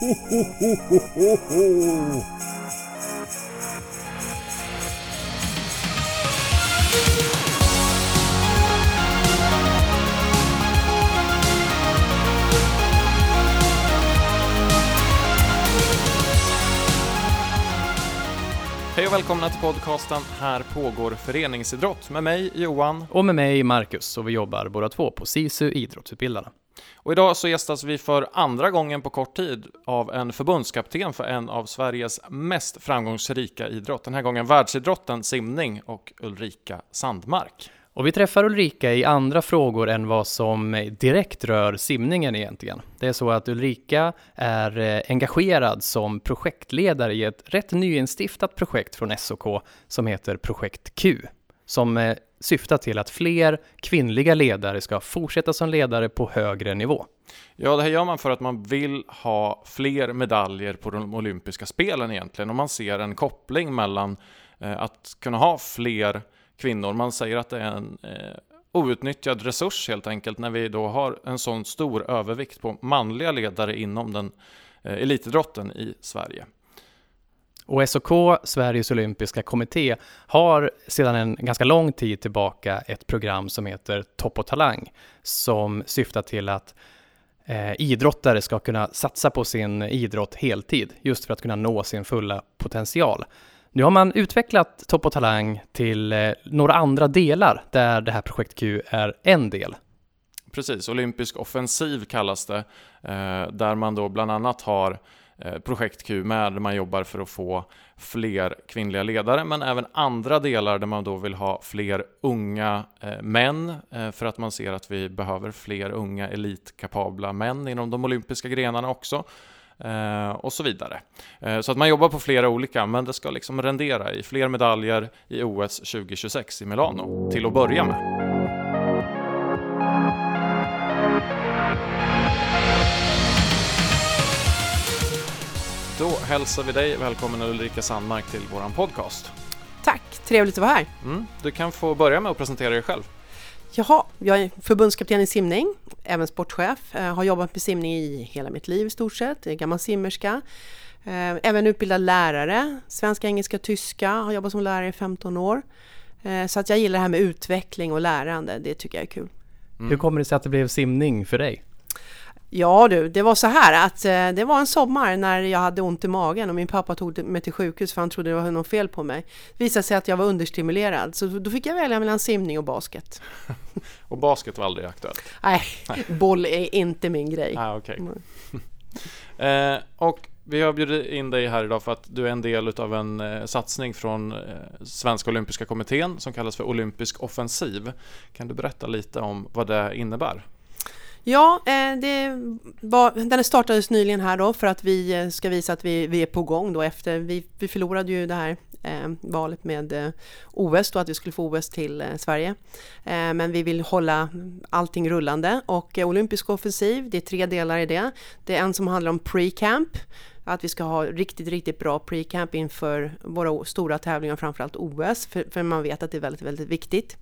Ho, ho, ho, ho, ho, ho. Hej och välkomna till podcasten Här pågår föreningsidrott med mig Johan. Och med mig Marcus, och vi jobbar båda två på SISU Idrottsutbildarna. Och idag så gästas vi för andra gången på kort tid av en förbundskapten för en av Sveriges mest framgångsrika idrott. Den här gången världsidrotten simning och Ulrika Sandmark. Och vi träffar Ulrika i andra frågor än vad som direkt rör simningen egentligen. Det är så att Ulrika är eh, engagerad som projektledare i ett rätt nyinstiftat projekt från SOK som heter Projekt Q, som eh, syftar till att fler kvinnliga ledare ska fortsätta som ledare på högre nivå. Ja, det här gör man för att man vill ha fler medaljer på de olympiska spelen egentligen, och man ser en koppling mellan eh, att kunna ha fler kvinnor. Man säger att det är en eh, outnyttjad resurs helt enkelt när vi då har en sån stor övervikt på manliga ledare inom den elitidrotten i Sverige. Och SOK, Sveriges olympiska kommitté, har sedan en ganska lång tid tillbaka ett program som heter Topp och talang, som syftar till att eh, idrottare ska kunna satsa på sin idrott heltid, just för att kunna nå sin fulla potential. Nu har man utvecklat Topp och Talang till eh, några andra delar där det här projekt Q är en del. Precis, olympisk offensiv kallas det, eh, där man då bland annat har Eh, projekt Q med, där man jobbar för att få fler kvinnliga ledare, men även andra delar där man då vill ha fler unga eh, män, eh, för att man ser att vi behöver fler unga elitkapabla män inom de olympiska grenarna också. Eh, och så vidare. Eh, så att man jobbar på flera olika, men det ska liksom rendera i fler medaljer i OS 2026 i Milano, till att börja med. Då hälsar vi dig välkommen Ulrika Sandmark till vår podcast. Tack, trevligt att vara här. Mm, du kan få börja med att presentera dig själv. Jaha, jag är förbundskapten i simning, även sportchef. Jag har jobbat med simning i hela mitt liv i stort sett. Jag är gammal simmerska. Eh, även utbildad lärare, svenska, engelska, tyska. Har jobbat som lärare i 15 år. Eh, så att jag gillar det här med utveckling och lärande. Det tycker jag är kul. Mm. Hur kommer det sig att det blev simning för dig? Ja du, det var så här att eh, det var en sommar när jag hade ont i magen och min pappa tog mig till sjukhus för han trodde det var något fel på mig. Det visade sig att jag var understimulerad så då fick jag välja mellan simning och basket. och basket var aldrig aktuellt? Nej, boll är inte min grej. Ah, okay. eh, och vi har bjudit in dig här idag för att du är en del av en eh, satsning från eh, Svenska Olympiska Kommittén som kallas för Olympisk offensiv. Kan du berätta lite om vad det innebär? Ja, eh, det var, den startades nyligen här då för att vi eh, ska visa att vi, vi är på gång då efter, vi, vi förlorade ju det här eh, valet med eh, OS då, att vi skulle få OS till eh, Sverige. Eh, men vi vill hålla allting rullande och eh, olympisk offensiv, det är tre delar i det. Det är en som handlar om pre-camp, att vi ska ha riktigt, riktigt bra pre-camp inför våra stora tävlingar, framförallt OS, för, för man vet att det är väldigt, väldigt viktigt.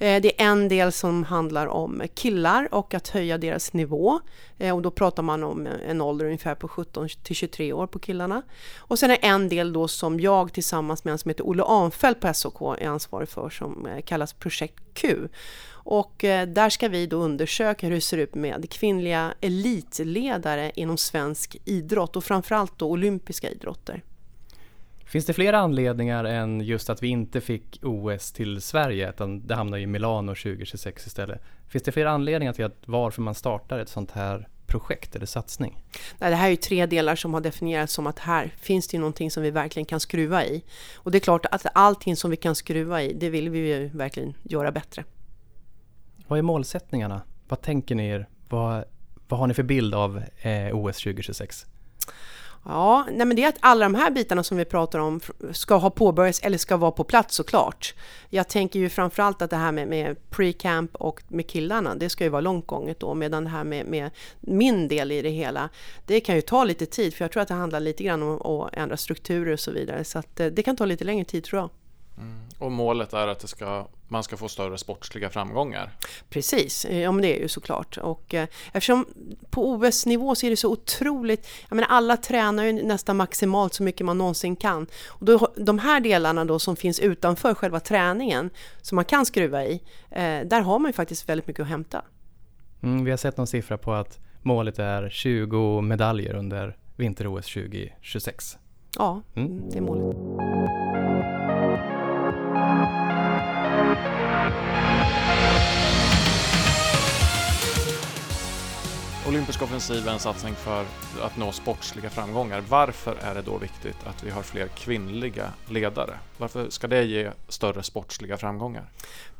Eh, det är en del som handlar om killar och att höja deras nivå. Eh, och då pratar man om en ålder ungefär på 17 till 23 år på killarna. Och sen är en del då som jag tillsammans med en som heter Olle Anfeldt på SOK är ansvarig för som eh, kallas Projekt Q. Och där ska vi då undersöka hur det ser ut med kvinnliga elitledare inom svensk idrott och framförallt då olympiska idrotter. Finns det fler anledningar än just att vi inte fick OS till Sverige, utan det hamnar i Milano 2026 istället? Finns det fler anledningar till att varför man startar ett sånt här projekt eller satsning? Nej, det här är ju tre delar som har definierats som att här finns det någonting som vi verkligen kan skruva i. Och det är klart att allting som vi kan skruva i, det vill vi ju verkligen göra bättre. Vad är målsättningarna? Vad tänker ni er? Vad, vad har ni för bild av eh, OS 2026? Ja, nej men det är att alla de här bitarna som vi pratar om ska ha påbörjats eller ska vara på plats såklart. Jag tänker ju framförallt att det här med, med pre-camp och med killarna, det ska ju vara långt gånget då, medan det här med, med, min del i det hela, det kan ju ta lite tid, för jag tror att det handlar lite grann om att ändra strukturer och så vidare, så att eh, det kan ta lite längre tid tror jag. Mm. Och målet är att det ska, man ska få större sportsliga framgångar? Precis, ja men det är ju såklart. Och eh, eftersom på OS-nivå så är det så otroligt, jag menar alla tränar ju nästan maximalt så mycket man någonsin kan. Och då, de här delarna då som finns utanför själva träningen, som man kan skruva i, eh, där har man ju faktiskt väldigt mycket att hämta. Mm, vi har sett någon siffra på att målet är 20 medaljer under vinter-OS 2026. Ja, mm. det är målet. Olympisk offensiv är en satsning för att nå sportsliga framgångar. Varför är det då viktigt att vi har fler kvinnliga ledare? Varför ska det ge större sportsliga framgångar?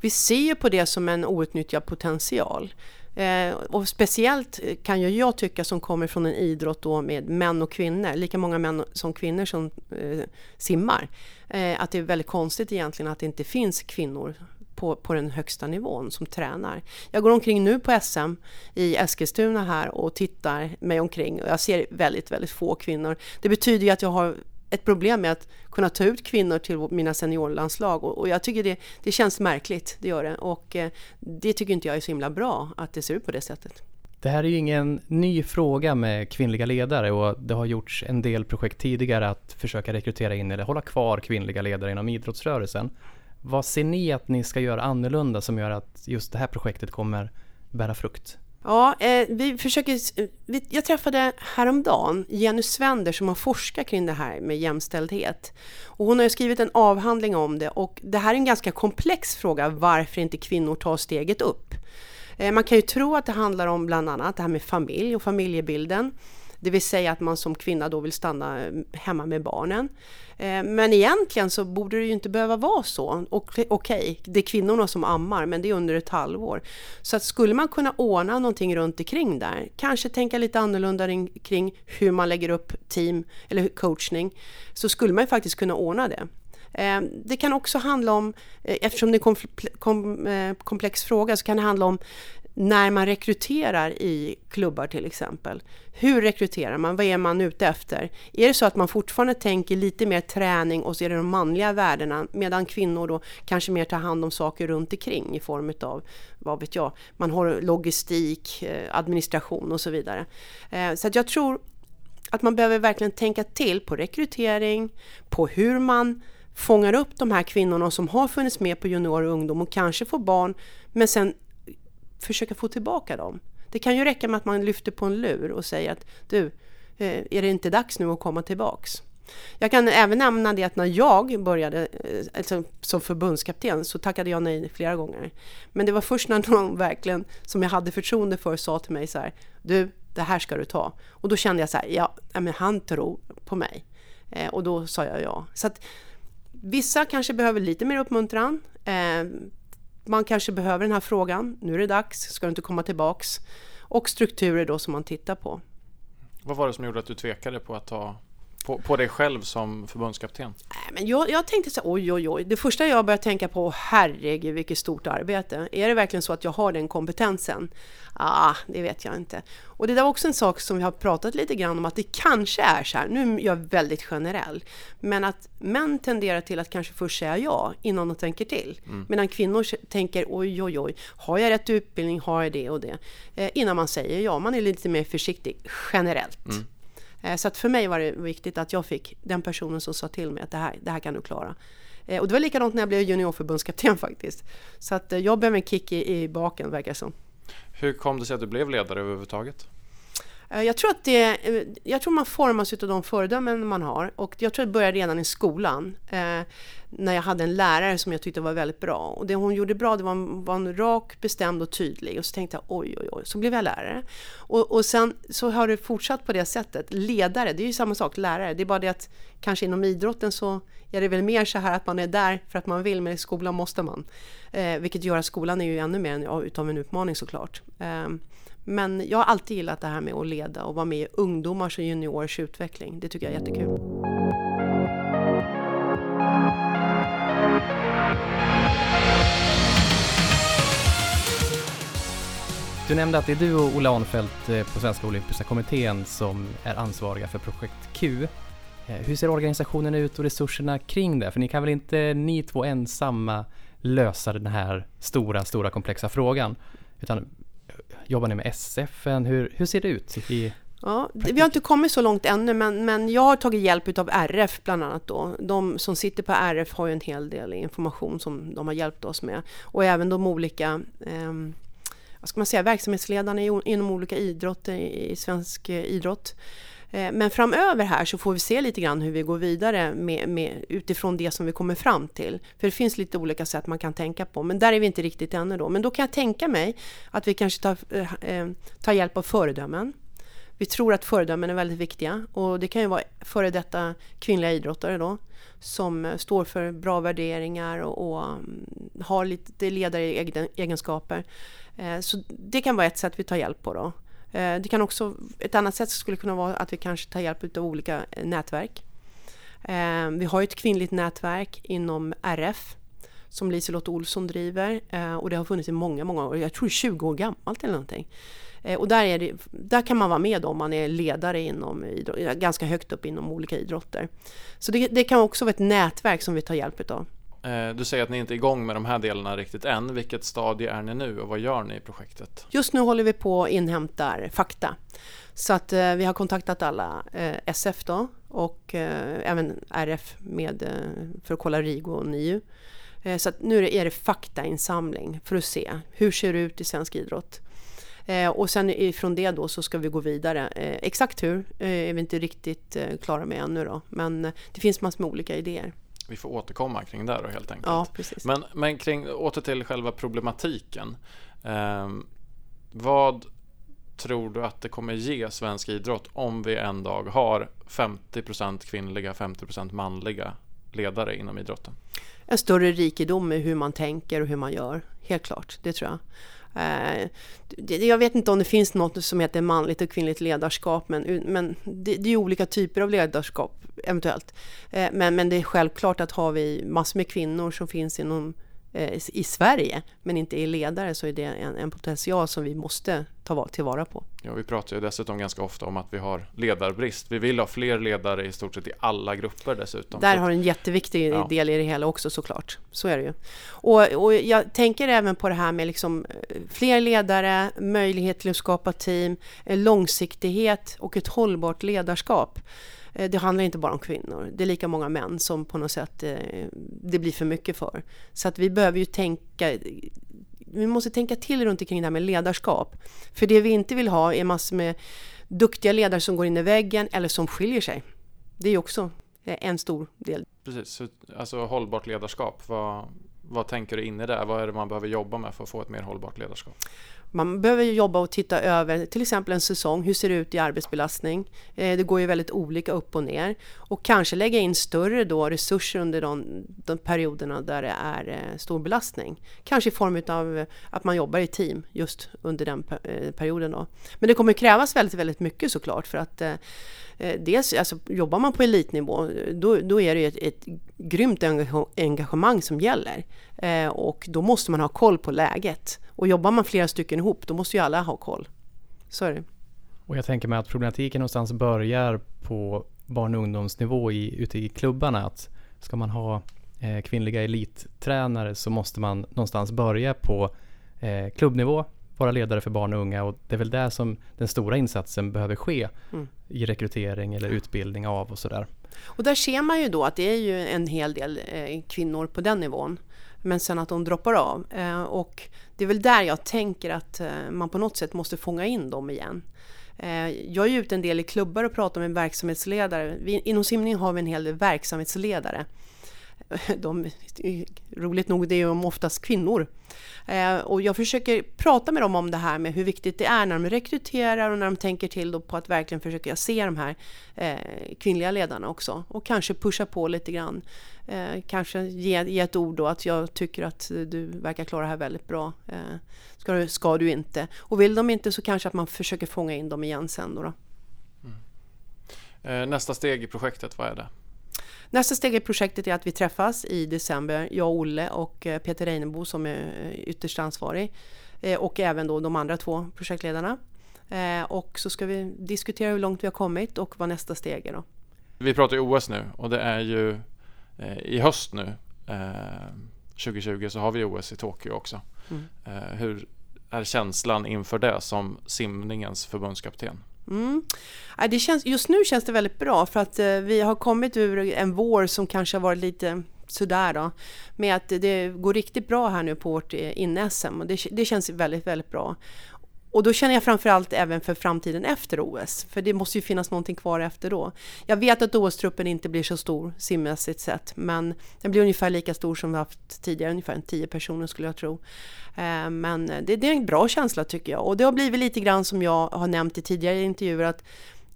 Vi ser ju på det som en outnyttjad potential. Eh, och speciellt kan ju jag tycka som kommer från en idrott då med män och kvinnor, lika många män som kvinnor som eh, simmar, eh, att det är väldigt konstigt egentligen att det inte finns kvinnor på, på den högsta nivån som tränar. Jag går omkring nu på SM i Eskilstuna här och tittar mig omkring och jag ser väldigt, väldigt få kvinnor. Det betyder ju att jag har ett problem med att kunna ta ut kvinnor till mina seniorlandslag och, och jag tycker det, det känns märkligt, det gör det. Och eh, det tycker inte jag är så himla bra att det ser ut på det sättet. Det här är ju ingen ny fråga med kvinnliga ledare och det har gjorts en del projekt tidigare att försöka rekrytera in eller hålla kvar kvinnliga ledare inom idrottsrörelsen. Vad ser ni att ni ska göra annorlunda som gör att just det här projektet kommer bära frukt? Ja, eh, vi försöker, vi, jag träffade häromdagen Jenny Svender som har forskat kring det här med jämställdhet. Och hon har skrivit en avhandling om det och det här är en ganska komplex fråga varför inte kvinnor tar steget upp. Eh, man kan ju tro att det handlar om bland annat det här med familj och familjebilden. Det vill säga att man som kvinna då vill stanna eh, hemma med barnen. Eh, men egentligen så borde det ju inte behöva vara så. Okej, okay, det är kvinnorna som ammar, men det är under ett halvår. Så att skulle man kunna ordna någonting runt omkring där, kanske tänka lite annorlunda kring hur man lägger upp team eller coachning, så skulle man ju faktiskt kunna ordna det. Eh, det kan också handla om, eftersom det är en komplex fråga, så kan det handla om när man rekryterar i klubbar till exempel. Hur rekryterar man? Vad är man ute efter? Är det så att man fortfarande tänker lite mer träning och så är det de manliga värdena medan kvinnor då kanske mer tar hand om saker runt omkring i form av, vad vet jag, man har logistik, eh, administration och så vidare. Eh, så att jag tror att man behöver verkligen tänka till på rekrytering, på hur man fångar upp de här kvinnorna som har funnits med på junior och ungdom och kanske får barn men sen försöka få tillbaka dem. Det kan ju räcka med att man lyfter på en lur och säger att du, eh, är det inte dags nu att komma tillbaks? Jag kan även nämna det att när jag började eh, alltså, som förbundskapten så tackade jag nej flera gånger. Men det var först när någon verkligen, som jag hade förtroende för, sa till mig så här, du, det här ska du ta. Och då kände jag så här, ja, men han tror på mig. Eh, och då sa jag ja. Så att vissa kanske behöver lite mer uppmuntran. Eh, man kanske behöver den här frågan. Nu är det dags, ska du inte komma tillbaks? Och strukturer då som man tittar på. Vad var det som gjorde att du tvekade på att ta på, på dig själv som förbundskapten? men jag, jag tänkte så oj, oj, oj. Det första jag började tänka på, herregud vilket stort arbete. Är det verkligen så att jag har den kompetensen? Ah, det vet jag inte. Och det där var också en sak som vi har pratat lite grann om, att det kanske är så här, nu är jag väldigt generell, men att män tenderar till att kanske först säga ja innan de tänker till. Mm. Medan kvinnor tänker oj, oj, oj, har jag rätt utbildning, har jag det och det? Eh, innan man säger ja, man är lite mer försiktig generellt. Mm. Eh, så att för mig var det viktigt att jag fick den personen som sa till mig att det här, det här kan du klara. Eh, och det var likadant när jag blev juniorförbundskapten faktiskt. Så att eh, jag behöver en kick i, i baken verkar det som. Hur kom det sig att du blev ledare överhuvudtaget? Eh, jag tror att det, eh, jag tror man formas av de föredömen man har och jag tror att det började redan i skolan eh, när jag hade en lärare som jag tyckte var väldigt bra. Och det hon gjorde bra, det var, en, var en rak, bestämd och tydlig. Och så tänkte jag oj, oj, oj, så blev jag lärare. Och, och sen så har det fortsatt på det sättet. Ledare, det är ju samma sak, lärare. Det är bara det att kanske inom idrotten så är det väl mer så här att man är där för att man vill, men i skolan måste man. Eh, vilket gör att skolan är ju ännu mer en, utav en utmaning såklart. Eh, men jag har alltid gillat det här med att leda och vara med i ungdomars och juniorers utveckling. Det tycker jag är jättekul. Du nämnde att det är du och Ola Arnfelt eh, på Svenska Olympiska Kommittén som är ansvariga för projekt Q. Eh, hur ser organisationen ut och resurserna kring det? För ni kan väl inte ni två ensamma lösa den här stora, stora komplexa frågan? Utan jobbar ni med SF? Hur, hur ser det ut? I Ja, vi har inte kommit så långt ännu, men, men jag har tagit hjälp av RF bland annat. Då. De som sitter på RF har ju en hel del information som de har hjälpt oss med. Och även de olika eh, vad ska man säga, verksamhetsledarna inom olika idrotter i svensk eh, idrott. Eh, men framöver här så får vi se lite grann hur vi går vidare med, med, utifrån det som vi kommer fram till. För det finns lite olika sätt man kan tänka på, men där är vi inte riktigt ännu då. Men då kan jag tänka mig att vi kanske tar, eh, eh tar hjälp av föredömen. Vi tror att föredömen är väldigt viktiga och det kan ju vara före detta kvinnliga idrottare då som eh, står för bra värderingar och, och mm, har lite ledaregenskaper. Eh, så det kan vara ett sätt vi tar hjälp på då. Eh, det kan också, ett annat sätt skulle kunna vara att vi kanske tar hjälp av olika eh, nätverk. Eh, vi har ett kvinnligt nätverk inom RF som Liselott Olsson driver och det har funnits i många, många år. Jag tror 20 år gammalt eller någonting. Och där, är det, där kan man vara med om man är ledare inom idrott, ganska högt upp inom olika idrotter. Så det, det kan också vara ett nätverk som vi tar hjälp av. Eh, du säger att ni inte är igång med de här delarna riktigt än. Vilket stadie är ni nu och vad gör ni i projektet? Just nu håller vi på och inhämtar fakta. Så att eh, vi har kontaktat alla eh, SF då och även RF med, för att kolla RIGO och NIU. Så att nu är det faktainsamling för att se hur ser det ut i svensk idrott. och sen ifrån det då så ska vi gå vidare. exakt hur är vi inte riktigt klara med ännu då, men det finns massor med olika idéer vi får återkomma kring det då helt enkelt. Ja, precis. Men, men kring, åter till själva problematiken. Eh, vad tror du att det kommer ge svensk idrott om vi en dag har 50% kvinnliga, 50% manliga ledare inom idrotten? En större rikedom i hur man tänker och hur man gör, helt klart, det tror jag. Eh, jag vet inte om det finns något som heter manligt och kvinnligt ledarskap, men, men det är olika typer av ledarskap eventuellt. Eh, men, men det är självklart att har vi massor med kvinnor som finns inom Eh, i Sverige, men inte är ledare, så är det en, en potential som vi måste ta tillvara på. Ja, vi pratar ju dessutom ganska ofta om att vi har ledarbrist. Vi vill ha fler ledare i stort sett i alla grupper dessutom. Där har en jätteviktig ja. del i det hela också såklart. Så är det ju. Och, och jag tänker även på det här med liksom eh, fler ledare, möjlighet till att skapa team, långsiktighet och ett hållbart ledarskap. Eh, det handlar inte bara om kvinnor. Det är lika många män som på något sätt eh, det blir för mycket för. Så att vi behöver ju tänka vi måste tänka till runt omkring det här med ledarskap. För det vi inte vill ha är massor med duktiga ledare som går in i väggen eller som skiljer sig. Det är också eh, en stor del. Precis, alltså hållbart ledarskap. Vad, vad tänker du in i det? Vad är det man behöver jobba med för att få ett mer hållbart ledarskap? Man behöver jobba och titta över till exempel en säsong. Hur ser det ut i arbetsbelastning? Eh, det går ju väldigt olika upp och ner. Och kanske lägga in större då resurser under de, de perioderna där det är eh, stor belastning. Kanske i form av att man jobbar i team just under den eh, perioden. Då. Men det kommer krävas väldigt, väldigt mycket såklart för att dels alltså, jobbar man på elitnivå då, då är det ett, ett grymt engagemang som gäller. och då måste man ha koll på läget. Och jobbar man flera stycken ihop, då måste ju alla ha koll. Så är det. Och jag tänker mig att problematiken någonstans börjar på barn och ungdomsnivå i, ute i klubbarna. Att ska man ha eh, kvinnliga elittränare så måste man någonstans börja på eh, klubbnivå, vara ledare för barn och unga och det är väl där som den stora insatsen behöver ske mm. i rekrytering eller utbildning av och sådär. Och där ser man ju då att det är ju en hel del eh, kvinnor på den nivån men sen att de droppar av. Eh, och det är väl där jag tänker att eh, man på något sätt måste fånga in dem igen. Eh, jag är ute en del i klubbar och pratar med verksamhetsledare. Vi, inom simning har vi en hel del verksamhetsledare. De, roligt nog, det är de oftast kvinnor. Eh, och jag försöker prata med dem om det här med hur viktigt det är när de rekryterar och när de tänker till på att verkligen försöka se de här eh, kvinnliga ledarna också. Och kanske pusha på lite grann. Eh, kanske ge, ge ett ord då att jag tycker att du verkar klara det här väldigt bra. Eh, ska, du, ska du inte? Och vill de inte så kanske att man försöker fånga in dem igen sen då. då. Mm. Eh, nästa steg i projektet, vad är det? Nästa steg i projektet är att vi träffas i december, jag Olle och eh, Peter Reinebo som är eh, ytterst ansvarig eh, och även då de andra två projektledarna. Och så ska vi diskutera hur långt vi har kommit och vad nästa steg är då. Vi pratar ju OS nu och det är ju i höst nu, eh, 2020, så har vi OS i Tokyo också. Mm. Hur är känslan inför det som simningens förbundskapten? Mm. Äh, det känns, just nu känns det väldigt bra för att eh, vi har kommit ur en vår som kanske har varit lite sådär då. Med att det går riktigt bra här nu på vårt eh, inne-SM och det, det känns väldigt, väldigt bra. Och då känner jag framförallt även för framtiden efter OS, för det måste ju finnas någonting kvar efter då. Jag vet att OS-truppen inte blir så stor simmässigt sett, men den blir ungefär lika stor som vi haft tidigare, ungefär 10 personer skulle jag tro. Eh, men det, det är en bra känsla tycker jag och det har blivit lite grann som jag har nämnt i tidigare intervjuer att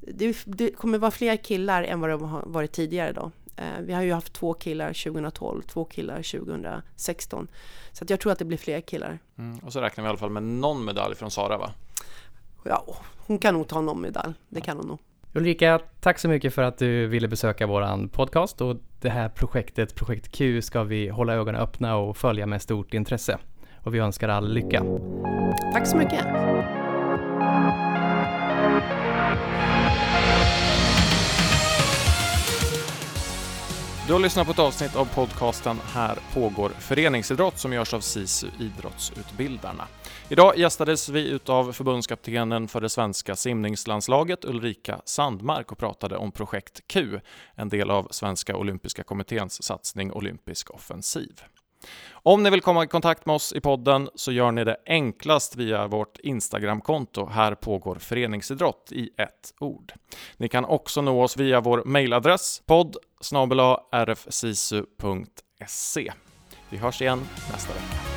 det, det kommer vara fler killar än vad det har varit tidigare då. Eh, Vi har ju haft två killar 2012, två killar 2016. Så att jag tror att det blir fler killar. Mm. Och så räknar vi i alla fall med någon medalj från Sara va? Ja, hon kan nog ta någon medalj. Det kan hon nog. Ulrika, tack så mycket för att du ville besöka våran podcast och det här projektet, Projekt Q, ska vi hålla ögonen öppna och följa med stort intresse. Och vi önskar all lycka. Tack så mycket. Du har lyssnat på ett avsnitt av podcasten Här pågår föreningsidrott som görs av SISU Idrottsutbildarna. Idag gästades vi utav förbundskaptenen för det svenska simningslandslaget Ulrika Sandmark och pratade om projekt Q, en del av Svenska Olympiska Kommitténs satsning Olympisk offensiv. Om ni vill komma i kontakt med oss i podden så gör ni det enklast via vårt Instagramkonto Här pågår föreningsidrott i ett ord. Ni kan också nå oss via vår mejladress podd rfsisu.se. Vi hörs igen nästa vecka.